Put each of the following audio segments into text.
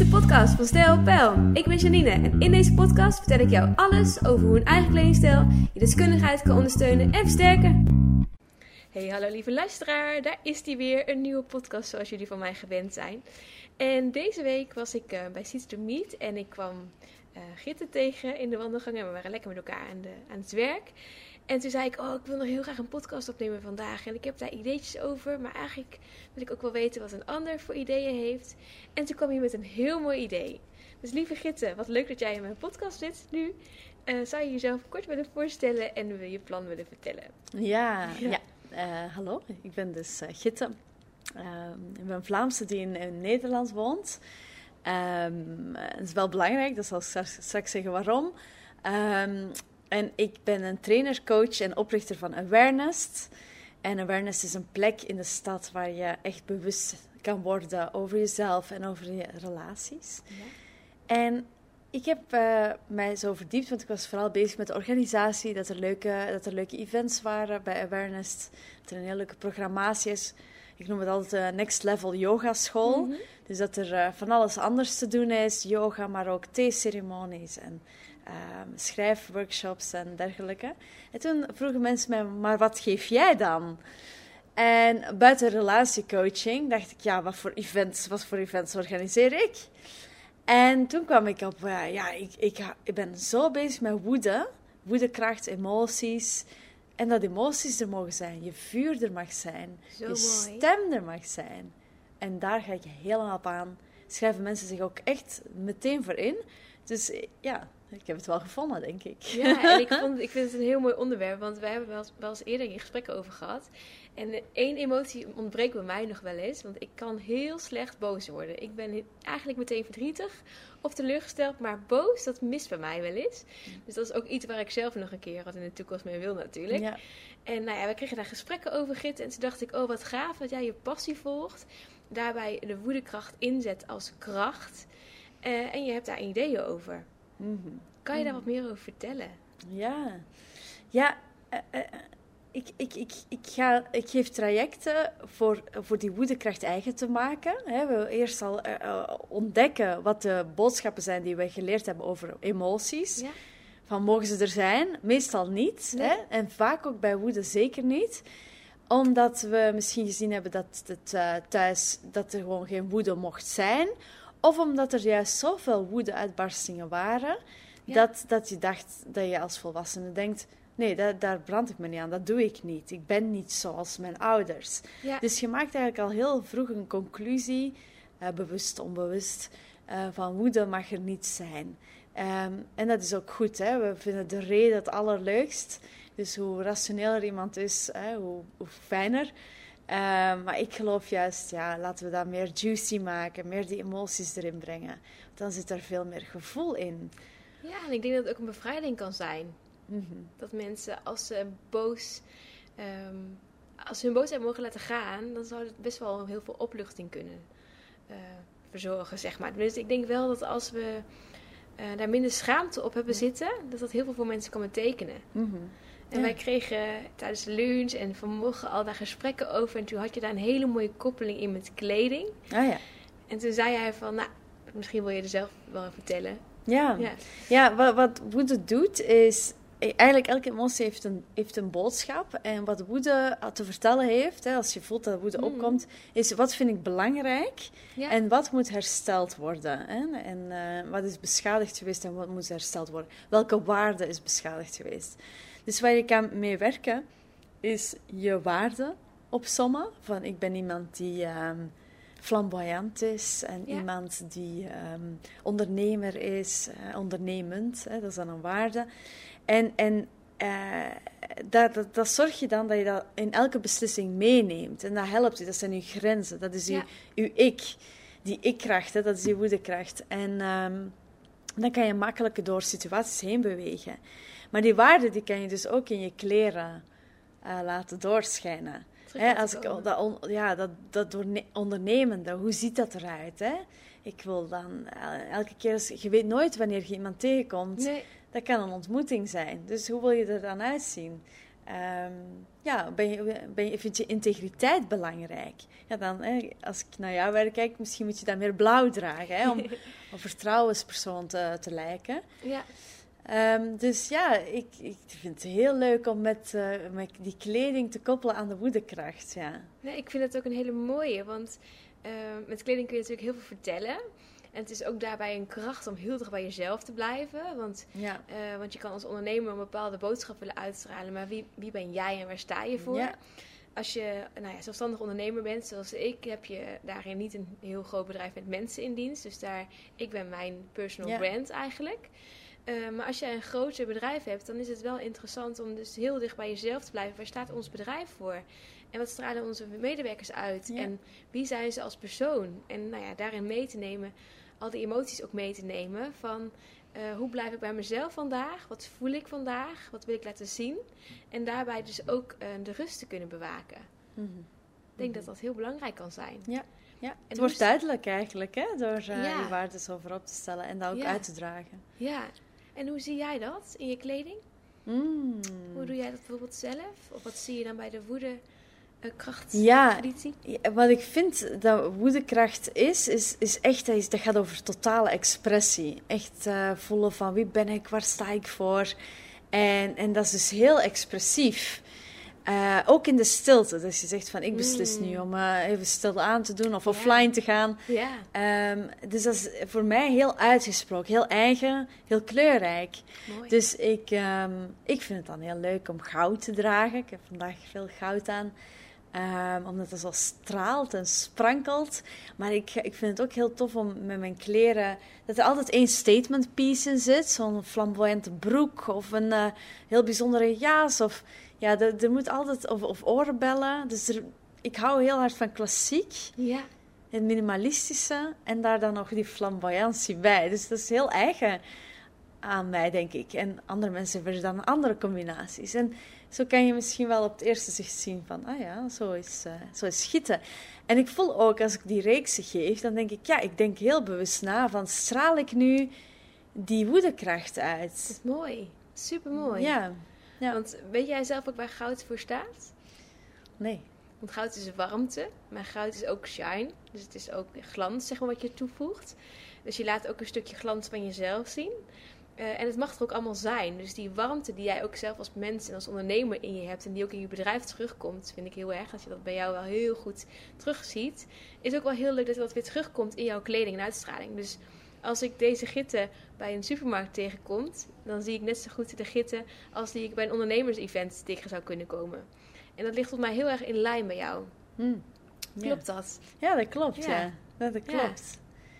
de podcast van Stijl Pijl. Ik ben Janine en in deze podcast vertel ik jou alles over hoe een eigen kledingstijl je deskundigheid kan ondersteunen en versterken. Hey, hallo lieve luisteraar. Daar is die weer, een nieuwe podcast zoals jullie van mij gewend zijn. En deze week was ik uh, bij Seeds to Meet en ik kwam uh, Gitte tegen in de wandelgang en we waren lekker met elkaar de, aan het werk. En toen zei ik, oh, ik wil nog heel graag een podcast opnemen vandaag. En ik heb daar ideetjes over, maar eigenlijk wil ik ook wel weten wat een ander voor ideeën heeft. En toen kwam je met een heel mooi idee. Dus lieve Gitte, wat leuk dat jij in mijn podcast zit nu. Uh, zou je jezelf kort willen voorstellen en je plan willen vertellen? Ja, ja. Uh, hallo, ik ben dus uh, Gitte. ik ben Vlaamse die in, in Nederland woont. Um, het is wel belangrijk, dat zal ik straks, straks zeggen waarom. Um, en ik ben een trainer, coach en oprichter van Awareness. En Awareness is een plek in de stad waar je echt bewust kan worden over jezelf en over je relaties. Ja. En ik heb uh, mij zo verdiept, want ik was vooral bezig met de organisatie, dat er leuke, dat er leuke events waren bij Awareness, dat er een heel leuke programmatie is. Ik noem het altijd de Next Level Yoga School. Mm -hmm. Dus dat er uh, van alles anders te doen is, yoga, maar ook theeceremonies en um, schrijfworkshops en dergelijke. En toen vroegen mensen mij, maar wat geef jij dan? En buiten relatiecoaching dacht ik, ja, wat voor events, wat voor events organiseer ik? En toen kwam ik op, uh, ja, ik, ik, ik ben zo bezig met woede, woedekracht, emoties. En dat emoties er mogen zijn, je vuur er mag zijn, zo je mooi. stem er mag zijn. En daar ga ik helemaal op aan. Schrijven mensen zich ook echt meteen voor in. Dus ja, ik heb het wel gevonden, denk ik. Ja, en ik, vond, ik vind het een heel mooi onderwerp, want wij hebben wel eens, wel eens eerder in gesprekken over gehad. En één emotie ontbreekt bij mij nog wel eens, want ik kan heel slecht boos worden. Ik ben eigenlijk meteen verdrietig of teleurgesteld, maar boos, dat mist bij mij wel eens. Dus dat is ook iets waar ik zelf nog een keer wat in de toekomst mee wil natuurlijk. Ja. En nou ja, we kregen daar gesprekken over, Git. En toen dacht ik, oh wat gaaf dat jij je passie volgt. Daarbij de woedekracht inzet als kracht. Uh, en je hebt daar ideeën over. Mm -hmm. Kan je daar wat meer over vertellen? Ja, ja uh, uh, ik, ik, ik, ik, ga, ik geef trajecten voor, voor die woedekracht eigen te maken. Hè. We eerst al uh, ontdekken wat de boodschappen zijn die we geleerd hebben over emoties. Ja. Van mogen ze er zijn? Meestal niet. Nee. Hè? En vaak ook bij woede zeker niet omdat we misschien gezien hebben dat het thuis dat er gewoon geen woede mocht zijn. Of omdat er juist zoveel woede-uitbarstingen waren, Ja. dat, dat je dacht dat je als volwassene denkt: nee, dat, daar brand ik me niet aan, dat doe ik niet. Ik ben niet zoals mijn ouders. Ja. Dus je maakt eigenlijk al heel vroeg een conclusie, eh, bewust, onbewust, eh, van woede mag er niet zijn. Ehm, en dat is ook goed, hè? we vinden de reden het allerleukst. Dus hoe rationeler iemand is, hè, hoe, hoe fijner. Uh, maar ik geloof juist, ja, laten we dat meer juicy maken, meer die emoties erin brengen. Want dan zit er veel meer gevoel in. ja, en ik denk dat het ook een bevrijding kan zijn. Mhm. Dat mensen als ze boos, ehm, als ze hun boosheid mogen laten gaan, dan zou het best wel heel veel opluchting kunnen eh, verzorgen, zeg maar. Dus ik denk wel dat als we eh, daar minder schaamte op hebben zitten, dat dat heel veel voor mensen kan betekenen. Mhm. En Ja. wij kregen tijdens de lunch en vanmorgen al daar gesprekken over. En toen had je daar een hele mooie koppeling in met kleding. Ah ja. En toen zei hij van, nou, misschien wil je er zelf wel vertellen. Ja, Ja, ja wat, wat woede doet is... Eigenlijk elke emotie heeft een, heeft een boodschap. En wat woede te vertellen heeft, hè, als je voelt dat woede Mhm. opkomt, is wat vind ik belangrijk ja. en wat moet hersteld worden. Hè? En eh, wat is beschadigd geweest en wat moet hersteld worden. Welke waarde is beschadigd geweest. Dus waar je kan mee werken, is je waarde opsommen. Van ik ben iemand die ehm, flamboyant is en Ja. iemand die ehm, ondernemer is, eh, ondernemend. Hè, dat is dan een waarde. En, en eh, dat, dat, dat zorg je dan dat je dat in elke beslissing meeneemt. En dat helpt je, dat zijn je grenzen, dat is je, Ja. uw ik. Die ik-kracht, dat is die woedekracht. En ehm, dan kan je makkelijker door situaties heen bewegen. Maar die waarde die kan je dus ook in je kleren eh, laten doorschijnen. Hè, als ik, dat, on- ja, dat, dat ondernemende, hoe ziet dat eruit? Hè? Ik wil dan eh, elke keer, als, je weet nooit wanneer je iemand tegenkomt. Nee, Dat kan een ontmoeting zijn. Dus hoe wil je er dan uitzien? Ehm, ja, ben je, ben je, vind je integriteit belangrijk? Ja, dan, hè, als ik naar jouw werk kijk, misschien moet je dan meer blauw dragen, hè, om een vertrouwenspersoon te, te lijken. Ja. Ehm, dus ja, ik, ik vind het heel leuk om met, uh, met die kleding te koppelen aan de woedekracht. Ja. Nee, ik vind het ook een hele mooie, want uh, met kleding kun je natuurlijk heel veel vertellen. En het is ook daarbij een kracht om heel dicht bij jezelf te blijven. Want, ja. uh, want je kan als ondernemer een bepaalde boodschap willen uitstralen. Maar wie, wie ben jij en waar sta je voor? Ja. Als je nou ja, zelfstandig ondernemer bent, zoals ik, heb je daarin niet een heel groot bedrijf met mensen in dienst. Dus daar, ik ben mijn personal brand eigenlijk. Uh, maar als je een groter bedrijf hebt, dan is het wel interessant om dus heel dicht bij jezelf te blijven. Waar staat ons bedrijf voor? En wat stralen onze medewerkers uit? Ja. En wie zijn ze als persoon? En nou ja, daarin mee te nemen, al die emoties ook mee te nemen. Van uh, hoe blijf ik bij mezelf vandaag? Wat voel ik vandaag? Wat wil ik laten zien? En daarbij dus ook uh, de rust te kunnen bewaken. Mhm. Ik denk dat dat heel belangrijk kan zijn. Ja, ja. En het wordt duidelijk eigenlijk, hè, door uh, Ja. die waarden zo voorop te stellen en dat ook Ja. uit te dragen. Ja. En hoe zie jij dat in je kleding? Mm. Hoe doe jij dat bijvoorbeeld zelf? Of wat zie je dan bij de woede uh, kracht Ja, wat ik vind dat woedekracht is, is, is echt, dat, is, dat gaat over totale expressie. Echt eh, voelen van wie ben ik, waar sta ik voor. En, en dat is dus heel expressief. Eh, ook in de stilte. Dus je zegt van ik beslis Mm. nu om eh, even stil aan te doen of offline te gaan. Ja. Ehm, dus dat is voor mij heel uitgesproken, heel eigen, heel kleurrijk. Mooi. Dus ik, ehm, ik vind het dan heel leuk om goud te dragen. Ik heb vandaag veel goud aan. Ehm, omdat het zo straalt en sprankelt. Maar ik, ik vind het ook heel tof om met mijn kleren... dat er altijd één statement piece in zit. Zo'n flamboyante broek of een eh, heel bijzondere jas. Of, ja, er, moet altijd... Of, of oorbellen. Dus er, ik hou heel hard van klassiek. ja. Het minimalistische. En daar dan nog die flamboyantie bij. Dus dat is heel eigen aan mij, denk ik. En andere mensen hebben dan andere combinaties. En zo kan je misschien wel op het eerste zicht zien van, ah ja, zo is, uh, zo is schieten. En ik voel ook, als ik die reeksen geef, dan denk ik, ja, ik denk heel bewust na van, straal ik nu die woedekracht Dat uit? is mooi. Super mooi. Ja, ja. Want weet jij zelf ook waar goud voor staat? nee. Want goud is warmte, maar goud is ook shine. Dus het is ook glans, zeg maar, wat je toevoegt. Dus je laat ook een stukje glans van jezelf zien. Uh, en het mag er ook allemaal zijn. Dus die warmte die jij ook zelf als mens en als ondernemer in je hebt... en die ook in je bedrijf terugkomt, vind ik heel erg... dat je dat bij jou wel heel goed terugziet... is ook wel heel leuk dat dat weer terugkomt in jouw kleding en uitstraling. Dus als ik deze gitten bij een supermarkt tegenkom... dan zie ik net zo goed de gitten als die ik bij een ondernemers-event tegen zou kunnen komen. En dat ligt volgens mij heel erg in lijn bij jou. Hm. Klopt ja. dat? Ja, dat klopt, ja. ja. Dat, dat klopt.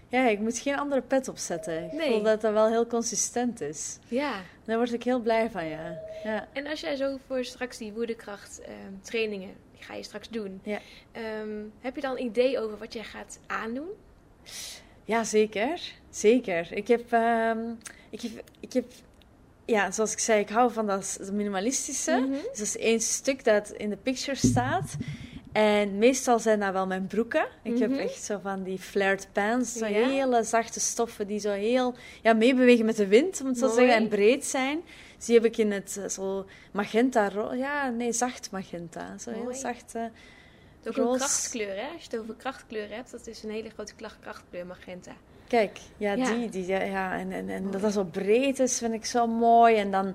Ja. ja. ik moet geen andere pet opzetten. Ik nee. voel dat dat wel heel consistent is. Ja. Daar word ik heel blij van, ja. ja. En als jij zo voor straks die woedekracht um, trainingen, die ga je straks doen. Ja. Um, heb je dan een idee over wat jij gaat aandoen? Ja, zeker. Zeker. Ik heb... Um, ik heb, ik heb ja, zoals ik zei, ik hou van dat minimalistische. Mhm. Mm -hmm. Dus dat is één stuk dat in de picture staat. En meestal zijn dat wel mijn broeken. Ik mm -hmm. heb echt zo van die flared pants. Zo ja. hele zachte stoffen die zo heel ja, meebewegen met de wind, om het zo te zeggen. En breed zijn. Dus die heb ik in het zo magenta... Ja, nee, zacht magenta. Zo Mooi. heel zacht... Uh, ook een krachtkleur, hè? Als je het over krachtkleur hebt, dat is een hele grote krachtkleur, magenta. Kijk, ja, ja. die, die, ja, ja. En, en, en dat dat zo breed is, vind ik zo mooi. En dan,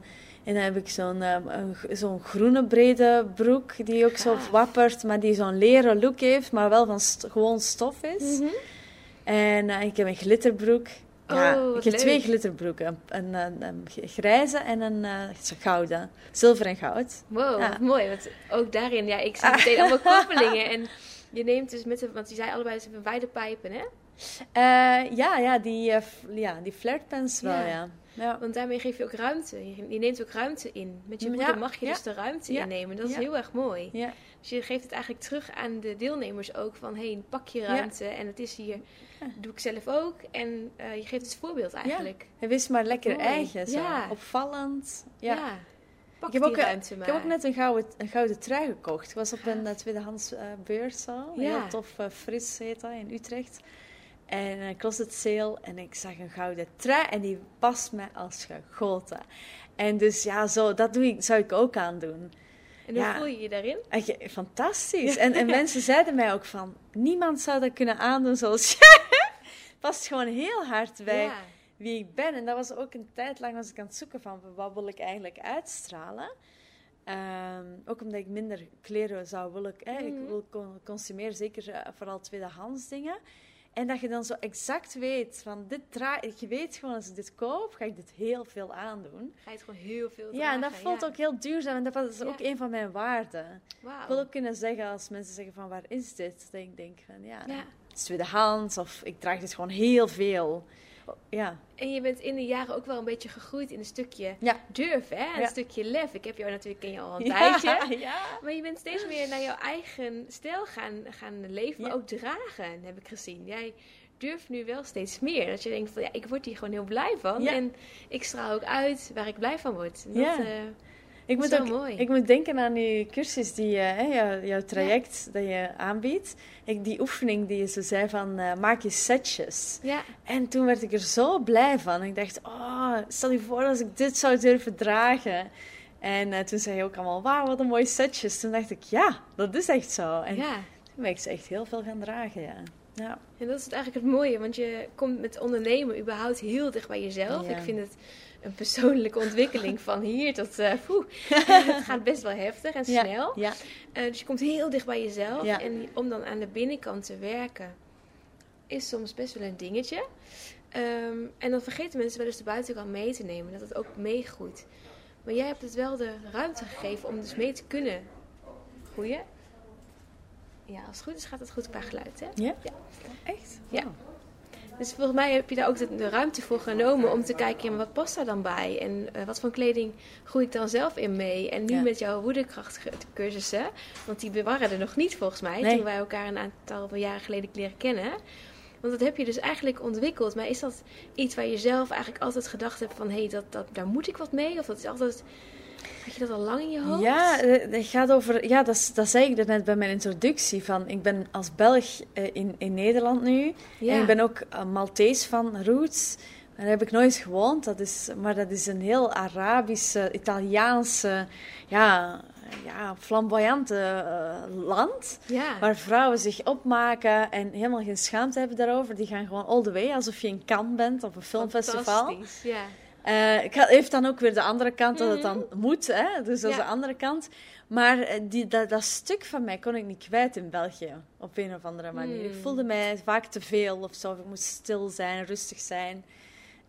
en dan heb ik zo'n um, zo'n groene brede broek, die ook zo wappert, maar die zo'n leren look heeft, maar wel van st gewoon stof is. Mm -hmm. En uh, ik heb een glitterbroek. Ja, oh, ik heb leuk. twee glitterbroeken. Een, een, een, grijze en een uh, gouden. Zilver en goud. Wow, ja. mooi. Want ook daarin, ja, ik zie meteen allemaal koppelingen. En je neemt dus met de, want die zei allebei, ze hebben wijde pijpen, hè? Uh, ja, ja, die, uh, ja, die flirtpens wel, ja. ja. ja. Want daarmee geef je ook ruimte. Je, neemt ook ruimte in. Met je ja. mag je dus de ruimte innemen. Dat is heel erg mooi. Dus je geeft het eigenlijk terug aan de deelnemers ook. Van, hé, hey, pak je ruimte. En het is hier, doe ik zelf ook. En uh, je geeft het voorbeeld eigenlijk. En wees maar lekker mooi. eigen, zo. Opvallend. ja. Pak ik heb, ook, ruimte maar. ik heb ook net een gouden, een gouden trui gekocht. Ik was op een uh, tweedehands uh, beurs zo. Ja. Heel tof, uh, fris heet dat, in Utrecht. En uh, closet sale en ik zag een gouden trui en die past mij als gegoten. En dus ja, zo, dat doe ik, zou ik ook aandoen. En hoe Ja. voel je je daarin? Eh, fantastisch. En, en mensen zeiden mij ook van, niemand zou dat kunnen aandoen zoals jij. Past gewoon heel hard bij Ja. wie ik ben. En dat was ook een tijd lang was ik aan het zoeken van, wat wil ik eigenlijk uitstralen? Ehm, ook omdat ik minder kleren zou willen. Ik Mhm. wil con- consumeren zeker eh, vooral tweedehands dingen. En dat je dan zo exact weet van dit draag je weet gewoon als ik dit koop, ga ik dit heel veel aandoen. Ga je het gewoon heel veel Ja, en dat dragen, voelt ja. ook heel duurzaam en dat was Ja. ook een van mijn waarden. Ik wil ook kunnen zeggen als mensen zeggen van waar is dit? Dat ik denk van ja, Ja. Het is tweedehands of ik draag dit gewoon heel veel. Ja, En je bent in de jaren ook wel een beetje gegroeid in een stukje Ja. durf, hè? Een Ja. stukje lef. Ik heb jou natuurlijk ken je al een ja, tijdje. ja. Maar je bent steeds meer naar jouw eigen stijl gaan, gaan leven, maar ook dragen, heb ik gezien. Jij durft nu wel steeds meer. Dat je denkt van, ja, ik word hier gewoon heel blij van. En ik straal ook uit waar ik blij van word. En Ja. Dat, eh, Ik moet, ook, mooi. ik moet denken aan die cursus, die, hè, jouw, jouw traject dat je aanbiedt. Ik, die oefening die je zo zei van eh, maak je setjes. ja, En toen werd ik er zo blij van. Ik dacht, oh, stel je voor als ik dit zou durven dragen. En eh, toen zei je ook allemaal, wauw, wat een mooie setjes. Toen dacht ik, ja, dat is echt zo. En ja. toen ben ik ze echt heel veel gaan dragen, ja. Ja. En dat is eigenlijk het mooie, want je komt met ondernemen überhaupt heel dicht bij jezelf. Ja. Ik vind het een persoonlijke ontwikkeling van hier tot... poeh. het gaat best wel heftig en Ja, snel. Ja, Eh, dus je komt heel dicht bij jezelf. Ja. En om dan aan de binnenkant te werken, is soms best wel een dingetje. Ehm, en dan vergeten mensen wel eens de buitenkant mee te nemen, dat het ook meegroeit. Maar jij hebt het wel de ruimte gegeven om dus mee te kunnen groeien. Ja, als het goed is gaat het goed qua geluid, hè? ja? Ja. echt? Ja. Dus volgens mij heb je daar ook de, de ruimte voor genomen om te kijken, ja, wat past daar dan bij? En eh, wat voor kleding groei ik dan zelf in mee? En nu Ja. met jouw woedekrachtcursussen, want die waren er nog niet volgens mij, Nee. toen wij elkaar een aantal jaren geleden leren kennen. Want dat heb je dus eigenlijk ontwikkeld. Maar is dat iets waar je zelf eigenlijk altijd gedacht hebt van, hé, hey, dat, dat, daar moet ik wat mee? Of dat is altijd, had je dat al lang in je hoofd? Ja, eh, het gaat over. Ja, dat, dat zei ik net bij mijn introductie. Van, ik ben als Belg eh, in, in Nederland nu. Ja. En ik ben ook uh, Maltese van roots. Daar heb ik nooit gewoond. Dat is, maar dat is een heel Arabische, Italiaanse, ja, ja, flamboyante eh, land. Ja. Waar vrouwen zich opmaken en helemaal geen schaamte hebben daarover. Die gaan gewoon all the way, alsof je in Cannes bent op een filmfestival. Ja. Eh, heeft dan ook weer de andere kant dat het dan moet, hè? dus dat is Ja. de andere kant. Maar eh, die, dat, dat stuk van mij kon ik niet kwijt in België, op een of andere manier. Ik Hmm. voelde mij vaak te veel of zo, ik moest stil zijn, rustig zijn.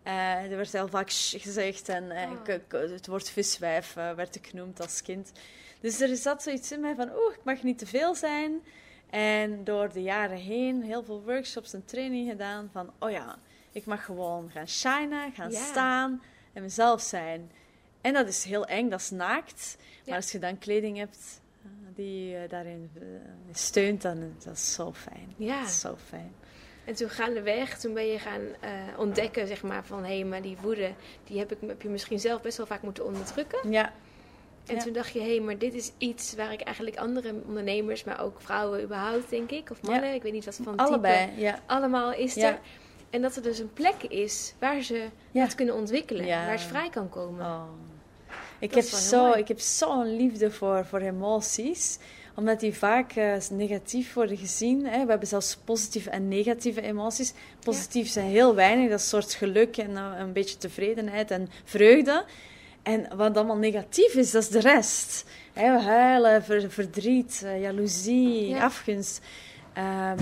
Eh, er werd heel vaak gezegd en eh, Oh. het woord viswijf eh, werd ik genoemd als kind. Dus er zat zoiets in mij van, oeh, ik mag niet te veel zijn. En door de jaren heen heel veel workshops en training gedaan van, oh ja, ik mag gewoon gaan shinen, gaan staan en mezelf zijn. En dat is heel eng, dat is naakt. Maar als je dan kleding hebt die je daarin steunt, dan is dat zo fijn. Ja. Dat is zo fijn. En toen gaandeweg, toen ben je gaan eh, ontdekken, zeg maar, van hé, maar die woede, die heb, ik, heb je misschien zelf best wel vaak moeten onderdrukken. Ja, En Ja. toen dacht je, hé, maar dit is iets waar ik eigenlijk andere ondernemers, maar ook vrouwen überhaupt, denk ik, of mannen, ik weet niet wat van allebei. type, Ja. allemaal is Ja. er. En dat er dus een plek is waar ze het kunnen ontwikkelen, waar ze vrij kan komen. Oh. Ik, heb zo, ik heb zo'n liefde voor, voor emoties, omdat die vaak eh, negatief worden gezien. Hè. We hebben zelfs positieve en negatieve emoties. Positief zijn heel weinig, dat is een soort geluk en eh, een beetje tevredenheid en vreugde. En wat allemaal negatief is, dat is de rest. Hè, huilen, ver- verdriet, eh, jaloezie, Ja. afgunst, ehm,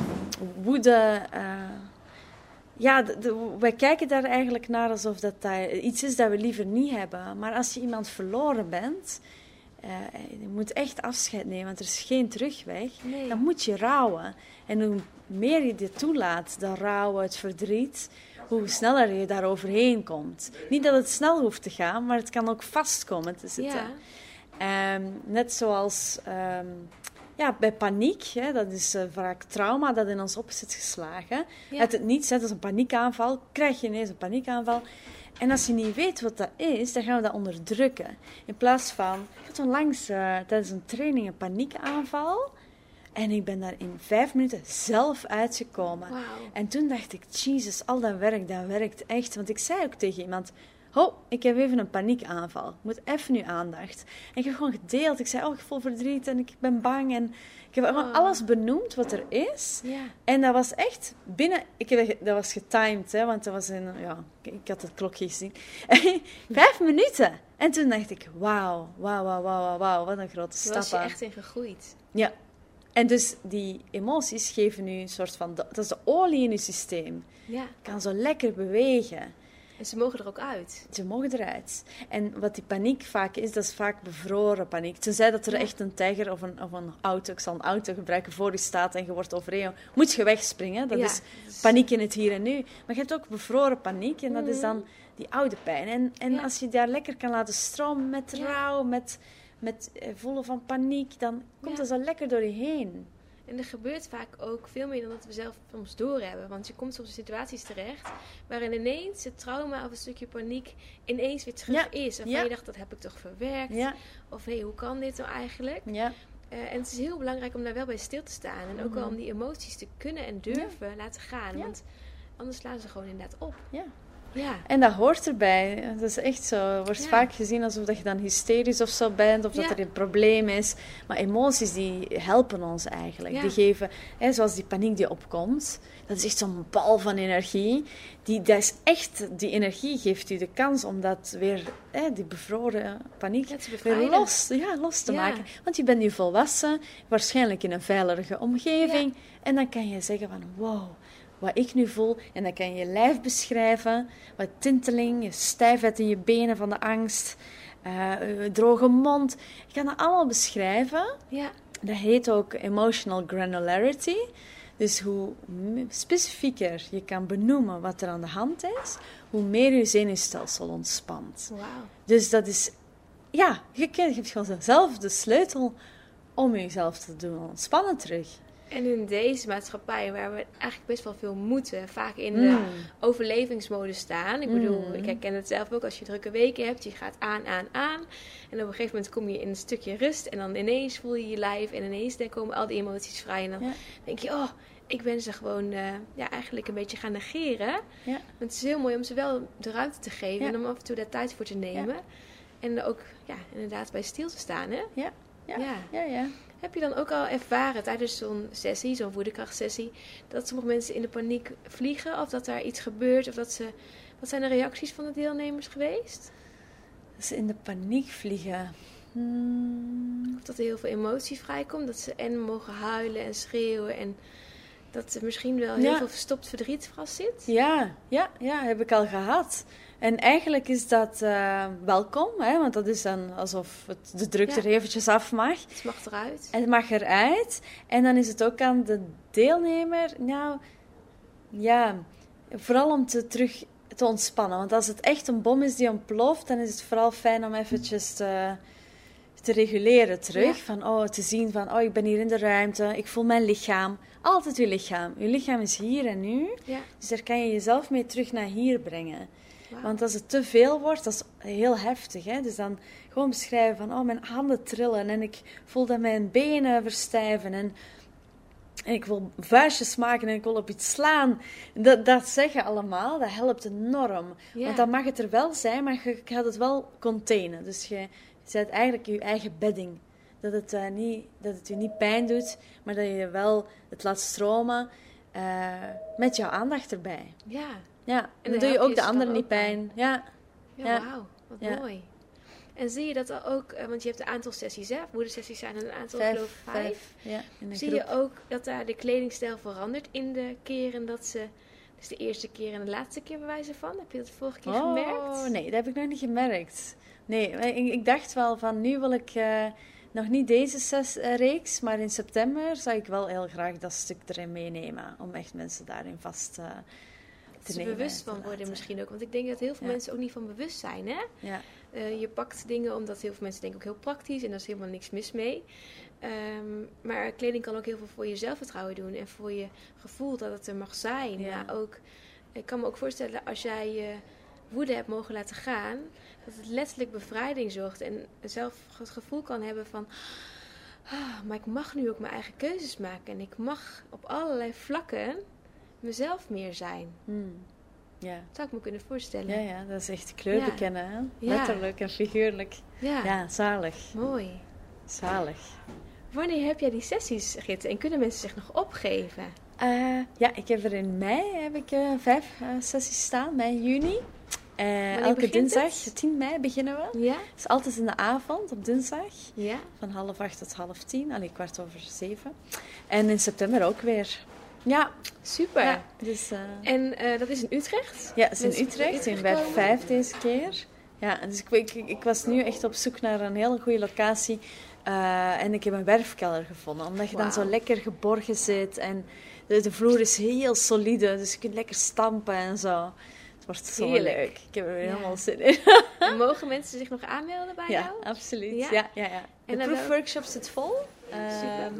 woede. ja, de- de- wij kijken daar eigenlijk naar alsof dat, dat iets is dat we liever niet hebben. Maar als je iemand verloren bent, eh, je moet echt afscheid nemen, want er is geen terugweg. Nee. Dan moet je rouwen. En hoe meer je dit toelaat, dat rouwen, het verdriet, hoe sneller je daar overheen komt. Niet dat het snel hoeft te gaan, maar het kan ook vastkomen te zitten. Ja. Ehm, net zoals ehm, ja, bij paniek, hè, dat is eh, vaak trauma dat in ons op is geslagen. Ja. Uit het niets, hè, dat is een paniekaanval, krijg je ineens een paniekaanval. En als je niet weet wat dat is, dan gaan we dat onderdrukken. In plaats van, ik had onlangs eh, tijdens een training een paniekaanval. En ik ben daar in vijf minuten zelf uitgekomen. En toen dacht ik, Jesus, al dat werk, dat werkt echt. Want ik zei ook tegen iemand, ho, ik heb even een paniekaanval. Ik moet even nu aandacht. En ik heb gewoon gedeeld. Ik zei, oh, ik voel verdriet en ik ben bang. En ik heb gewoon Oh. alles benoemd wat er is. Ja. En dat was echt binnen... Ik heb, dat was getimed, hè, want dat was in... Ja, ik, had het klokje gezien. Vijf minuten. En toen dacht ik, wauw, wauw, wauw, wauw, wauw, wat een grote Daar was je stap. echt in gegroeid. Ja. En dus die emoties geven nu een soort van... Dat is de olie in je systeem. Ja. Kan zo lekker bewegen. En ze mogen er ook uit. Ze mogen eruit. En wat die paniek vaak is, dat is vaak bevroren paniek. Tenzij dat er Ja. echt een tijger of een, of een auto, ik zal een auto gebruiken, voor je staat en je wordt overreden, moet je wegspringen. Dat Ja, is is- paniek in het hier en nu. Maar je hebt ook bevroren paniek en dat is dan die oude pijn. En, en Ja. als je daar lekker kan laten stromen met rouw, met, met eh, voelen van paniek, dan komt dat zo lekker door je heen. En er gebeurt vaak ook veel meer dan dat we zelf soms doorhebben. Want je komt soms in situaties terecht waarin ineens het trauma of een stukje paniek ineens weer terug Ja. is. Waarvan Ja. je dacht, dat heb ik toch verwerkt? Ja, Of hé, hey, hoe kan dit nou eigenlijk? ja, Eh, en het is heel belangrijk om daar wel bij stil te staan. En ook wel om die emoties te kunnen en durven laten gaan. Mhm. Want anders slaan ze gewoon inderdaad op. ja. Ja. En dat hoort erbij. Dat is echt zo. Het wordt Ja. vaak gezien alsof dat je dan hysterisch of zo bent, of dat er een probleem is. Maar emoties die helpen ons eigenlijk. Die geven, hè, zoals die paniek die opkomt, dat is echt zo'n bal van energie. Die, dat is echt, die energie geeft u de kans om dat weer, hè, die bevroren paniek, weer los, ja, los te maken. Want je bent nu volwassen, waarschijnlijk in een veilige omgeving. En dan kan je zeggen van, wow, wat ik nu voel. En dan kan je je lijf beschrijven. Wat tinteling, je stijfheid in je benen van de angst. eh, droge mond. Je kan dat allemaal beschrijven. Ja. Dat heet ook emotional granularity. Dus hoe specifieker je kan benoemen wat er aan de hand is, hoe meer je zenuwstelsel ontspant. Wauw. Dus dat is, ja, je, je hebt gewoon zelf de sleutel om jezelf te doen ontspannen terug. En in deze maatschappij, waar we eigenlijk best wel veel moeten, vaak in de Mm. overlevingsmodus staan. Ik bedoel, Mm. ik herken het zelf ook als je drukke weken hebt. Je gaat aan, aan, aan. En op een gegeven moment kom je in een stukje rust. En dan ineens voel je je lijf. En ineens dan komen al die emoties vrij. En dan Ja. denk je, oh, ik ben ze gewoon eh, ja, eigenlijk een beetje gaan negeren. Ja. Maar het is heel mooi om ze wel de ruimte te geven. Ja. En om af en toe daar tijd voor te nemen. En ook ja, inderdaad bij stil te staan. Hè? Ja, ja, Ja. ja, ja. Heb je dan ook al ervaren tijdens zo'n sessie, zo'n woedekrachtsessie, dat sommige mensen in de paniek vliegen? Of dat daar iets gebeurt? Of dat ze. Wat zijn de reacties van de deelnemers geweest? Dat ze in de paniek vliegen. Hmm. Of dat er heel veel emotie vrijkomt? Dat ze en mogen huilen en schreeuwen en dat er misschien wel heel Ja. veel verstopt verdriet vast zit? Ja, ja, ja, heb ik al gehad. En eigenlijk is dat eh, welkom, hè, want dat is dan alsof het, de druk Ja. er eventjes af mag. Het mag eruit. En het mag eruit. En dan is het ook aan de deelnemer, nou, ja, vooral om te terug te ontspannen. Want als het echt een bom is die ontploft, dan is het vooral fijn om eventjes te, te reguleren terug. Ja. Van, oh, te zien van, oh, ik ben hier in de ruimte, ik voel mijn lichaam. Altijd je lichaam. Je lichaam is hier en nu. Ja. Dus daar kan je jezelf mee terug naar hier brengen. Want als het te veel wordt, dat is heel heftig. Hè? Dus dan gewoon beschrijven van, oh, mijn handen trillen en ik voel dat mijn benen verstijven en, en ik wil vuistjes maken en ik wil op iets slaan. Dat, dat zeggen allemaal, dat helpt enorm. Want dan mag het er wel zijn, maar je gaat het wel containen. Dus je zet eigenlijk je eigen bedding. Dat het, eh, niet, dat het je niet pijn doet, maar dat je wel het laat stromen eh, met jouw aandacht erbij. Ja. Ja, En en dan doe je ook de anderen niet bij. pijn. Ja, Ja, Ja. wauw. Wat Ja. mooi. En zie je dat ook, eh, want je hebt een aantal sessies, hè? Moedersessies zijn er een aantal, vijf, geloof ik, vijf. Ja, Zie groep. je ook dat daar de kledingstijl verandert in de keren dat ze... Dus de eerste keer en de laatste keer bij wijze van? Heb je dat de vorige keer oh, gemerkt? nee, dat heb ik nog niet gemerkt. Nee, ik, ik dacht wel van nu wil ik eh, nog niet deze ses, eh, reeks, maar in september zou ik wel heel graag dat stuk erin meenemen. Om echt mensen daarin vast Dat te nemen. bewust van worden laten. misschien ook. Want ik denk dat heel veel Ja. mensen ook niet van bewust zijn, hè? Ja, Eh, je pakt dingen omdat heel veel mensen denken ook heel praktisch en daar is helemaal niks mis mee. Ehm, maar kleding kan ook heel veel voor je zelfvertrouwen doen en voor je gevoel dat het er mag zijn. Ja. Maar ook, ik kan me ook voorstellen als jij je woede hebt mogen laten gaan, dat het letterlijk bevrijding zorgt en zelf het gevoel kan hebben van. "Ah, maar ik mag nu ook mijn eigen keuzes maken en ik mag op allerlei vlakken mezelf meer zijn. Hmm. Ja. Zou ik me kunnen voorstellen. Ja, ja, dat is echt kleur bekennen, hè? Letterlijk en figuurlijk. Ja, zalig. mooi. Zalig. Wanneer heb jij die sessies, Git? En kunnen mensen zich nog opgeven? Eh, ja, ik heb er in mei heb ik, eh, vijf eh, sessies staan, mei, juni. Elke dinsdag, het? 10 mei beginnen we. Ja? Het is altijd in de avond, op dinsdag. Ja? Van half acht tot half tien, allee, kwart over zeven. En in september ook weer. Ja, Super. ja dus... eh, En eh, dat is in Utrecht? Ja, het is in Utrecht. In bij komen? vijf deze keer. Ja, dus ik, ik, ik was nu echt op zoek naar een hele goede locatie. eh, en ik heb een werfkelder gevonden. Omdat je dan zo lekker geborgen zit. En de, de vloer is heel solide. Dus je kunt lekker stampen en zo. Het wordt zo Heerlijk. leuk. Ik heb er weer Ja. helemaal zin in. En mogen mensen zich nog aanmelden bij Ja, jou? absoluut. Ja? Ja? Ja, ja, De proefworkshop zit vol. Super.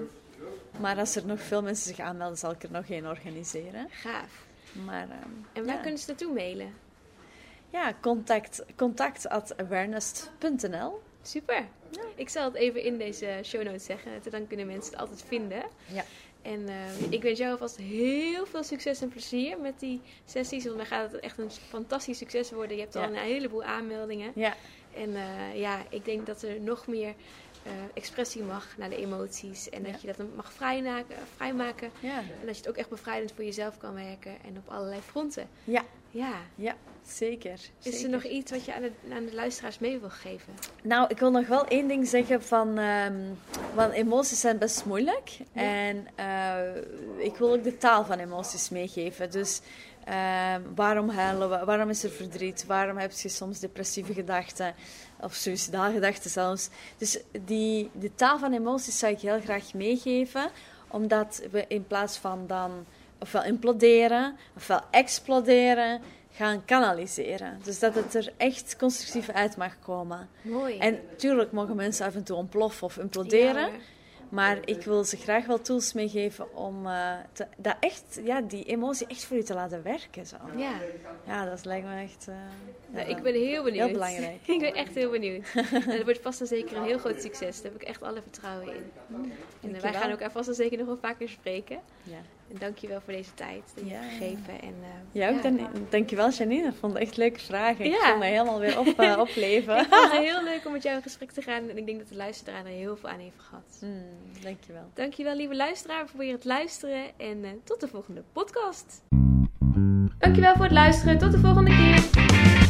Ehm, maar als er nog veel mensen zich aanmelden, zal ik er nog één organiseren. Gaaf. Maar, ehm, En waar ja. kunnen ze naartoe mailen? Ja, contact, contact at awareness.nl. Super. Ik zal het even in deze show notes zeggen. Dan kunnen mensen het altijd vinden. Ja. En eh, ik wens jou alvast heel veel succes en plezier met die sessies. Want dan gaat het echt een fantastisch succes worden. Je hebt al Ja. een heleboel aanmeldingen. Ja, En eh, ja, ik denk dat er nog meer eh, expressie mag naar de emoties. En dat je dat mag vrijmaken, vrijmaken. ja, En dat je het ook echt bevrijdend voor jezelf kan werken. En op allerlei fronten. ja, Ja. ja, zeker. Is zeker. er nog iets wat je aan de, aan de luisteraars mee wil geven? Nou, ik wil nog wel één ding zeggen van... want emoties zijn best moeilijk. Ja. En eh, ik wil ook de taal van emoties meegeven. Dus ehm, waarom huilen we? Waarom is er verdriet? Waarom heb je soms depressieve gedachten? Of suicidale gedachten zelfs. Dus die, de taal van emoties zou ik heel graag meegeven. Omdat we in plaats van dan ofwel imploderen, ofwel exploderen, gaan kanaliseren. Dus dat het er echt constructief uit mag komen. Mooi. En natuurlijk mogen mensen af en toe ontploffen of imploderen. Ja. Maar ik wil ze graag wel tools meegeven om te, dat echt, ja, die emotie echt voor je te laten werken. Zo. ja. Ja, dat lijkt me echt... eh, Nou, ja, ik ben heel benieuwd. Heel belangrijk. ik ben echt heel benieuwd. en het wordt vast en zeker een heel groot succes. Daar heb ik echt alle vertrouwen in. En wij gaan elkaar vast en zeker nog wel vaker spreken. Ja. En dankjewel voor deze tijd die je Ja. hebt gegeven. En, eh, Ja, ook dan, dankjewel Janine. Ik vond het echt leuke vragen. Ik Ja. voel me helemaal weer op, eh, opleven. Ik vond het heel leuk om met jou in gesprek te gaan. En ik denk dat de luisteraar er heel veel aan heeft gehad. Mm, dankjewel. Dankjewel lieve luisteraar voor weer het luisteren. En eh, tot de volgende podcast. Dankjewel voor het luisteren. Tot de volgende keer.